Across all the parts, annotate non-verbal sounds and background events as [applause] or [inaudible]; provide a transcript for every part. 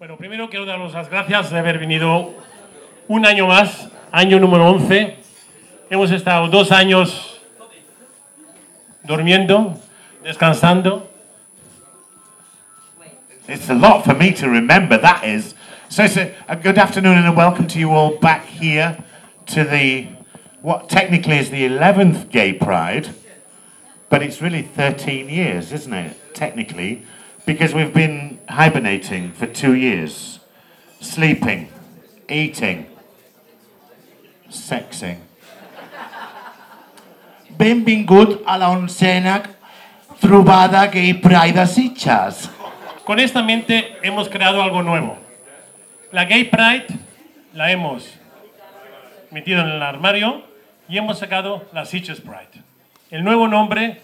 Bueno, primero quiero daros las gracias de haber venido un año más, año número 11. Hemos estado dos años durmiendo, descansando. It's a lot for me to remember, that is. So, a good afternoon and a welcome to you all back here to the, what technically is the 11th Gay Pride, but it's really 13 years, isn't it? Technically, because we've been hibernating for two years, sleeping, eating, sexing. Benvingut a la oncena trobada Gay Pride de Sitges. Con esta mente hemos creado algo nuevo. La Gay Pride la hemos metido en el armario y hemos sacado la Sitges Pride. El nuevo nombre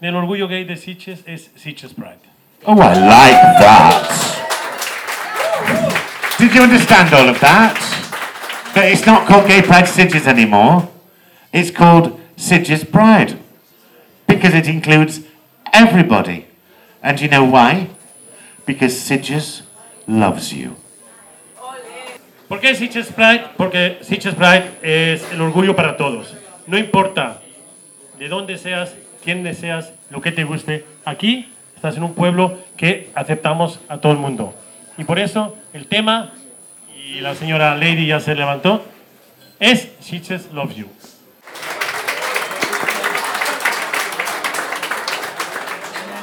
del orgullo gay de Sitges es Sitges Pride. Oh, I like that. Did you understand all of that? That it's not called Gay Pride Sidges anymore. It's called Sidges Pride. Because it includes everybody. And you know why? Because Sidges loves you. ¿Por qué Sitges Pride? Porque Sitges Pride es el orgullo para todos. No importa de dónde seas, quién seas, lo que te guste. Aquí estás en un pueblo que aceptamos a todo el mundo. Y por eso el tema, y la señora Lady ya se levantó, es Sitges Love You.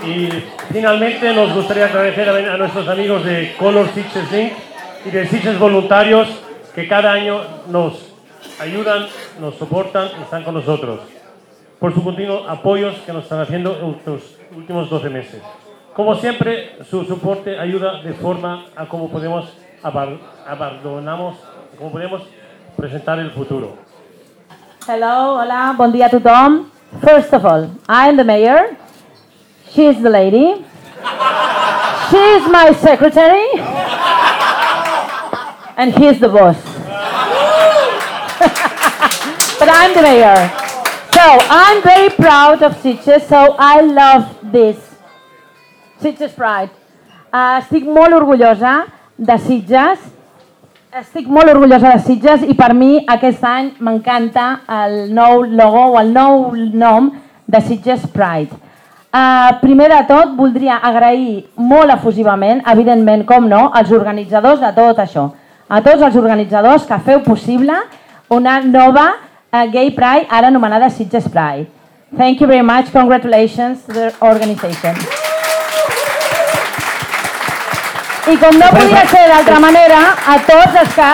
Y finalmente nos gustaría agradecer a, nuestros amigos de Color Sitges Link y de Sitges Voluntarios que cada año nos ayudan, nos soportan y están con nosotros por su continuo apoyos que nos están haciendo en estos últimos 12 meses. Como siempre, su soporte ayuda de forma a cómo podemos abandonamos, cómo podemos presentar el futuro. Hello, hola, bon dia a tothom. First of all, I'm the mayor. She's the lady. She's my secretary. And he's the boss. [laughs] but I'm the mayor. I'm very proud of Sitges, so I love this. Sitges Pride. Uh, estic molt orgullosa de Sitges. Estic molt orgullosa de Sitges i per mi aquest any m'encanta el nou logo o el nou nom de Sitges Pride. Uh, primer de tot, voldria agrair molt efusivament, evidentment, com no, als organitzadors de tot això. A tots els organitzadors que feu possible una nova uh, Gay Pride, ara anomenada Sitges Pride. Thank you very much. Congratulations to the organization. I com no podia ser d'altra manera, a tots els que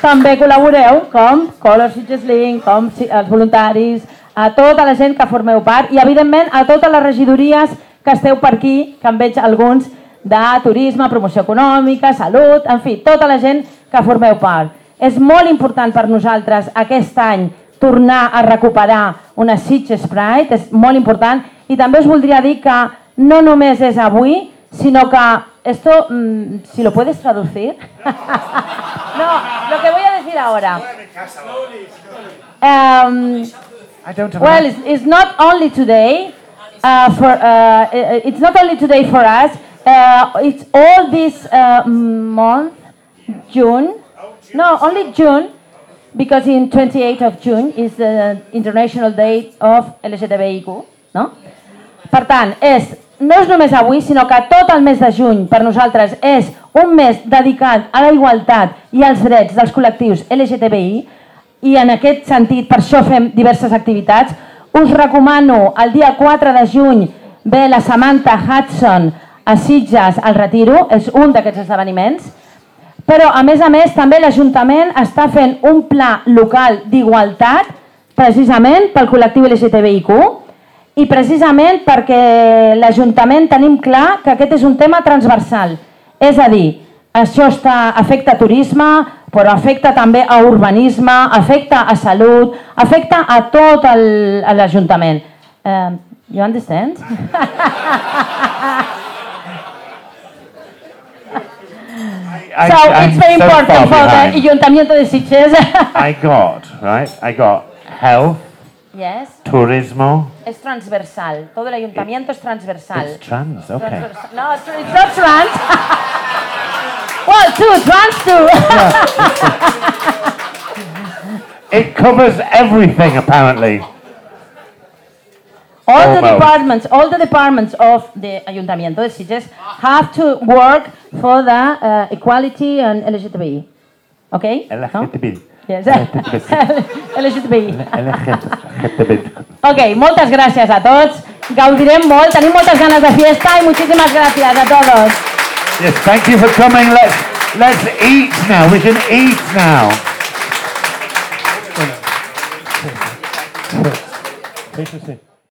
també col·laboreu, com Color Sitges Link, com els voluntaris, a tota la gent que formeu part i, evidentment, a totes les regidories que esteu per aquí, que en veig alguns de turisme, promoció econòmica, salut, en fi, tota la gent que formeu part. És molt important per nosaltres aquest any tornar a recuperar una Sitges Pride, és molt important, i també us voldria dir que no només és avui, sino que esto, mm, si lo puedes traducir. [laughs] no, lo que voy a decir ahora. Um, well, it's, it's not only today uh, for uh, i- it's not only today for us. Uh, it's all this uh, month, June. No, only June, because in 28th of June is the International Day of LGTBIQ, no? Per tant, és, no és només avui, sinó que tot el mes de juny per nosaltres és un mes dedicat a la igualtat i als drets dels col·lectius LGTBI i en aquest sentit, per això fem diverses activitats. Us recomano el dia 4 de juny ve la Samantha Hudson a Sitges al Retiro, és un d'aquests esdeveniments. Però, a més a més, també l'Ajuntament està fent un pla local d'igualtat precisament pel col·lectiu LGTBIQ i precisament perquè l'Ajuntament tenim clar que aquest és un tema transversal. És a dir, això està, afecta turisme, però afecta també a urbanisme, afecta a salut, afecta a tot l'Ajuntament. Um, you understand? [laughs] I, so I'm it's very so important for behind. the Ayuntamiento de Sitges. [laughs] I got, right? I got health, yes, turismo. es transversal. Todo el ayuntamiento es transversal. It's trans, okay. Transversal. No, it's it's not trans. well, [laughs] Well, two, trans two. [laughs] It covers everything, apparently. All the Almost. departments, all the departments of the Ayuntamiento de Sitges have to work for the uh, equality and LGTBI. Okay? No? LGTB. Yes. LGTBI. LGTB. [laughs] Ok, moltes gràcies a tots. Gaudirem molt, tenim moltes ganes de fiesta i muchísimas gracias a todos. Yes, thank you for coming. Let's let's eat now. We can eat now. Sí, sí, sí.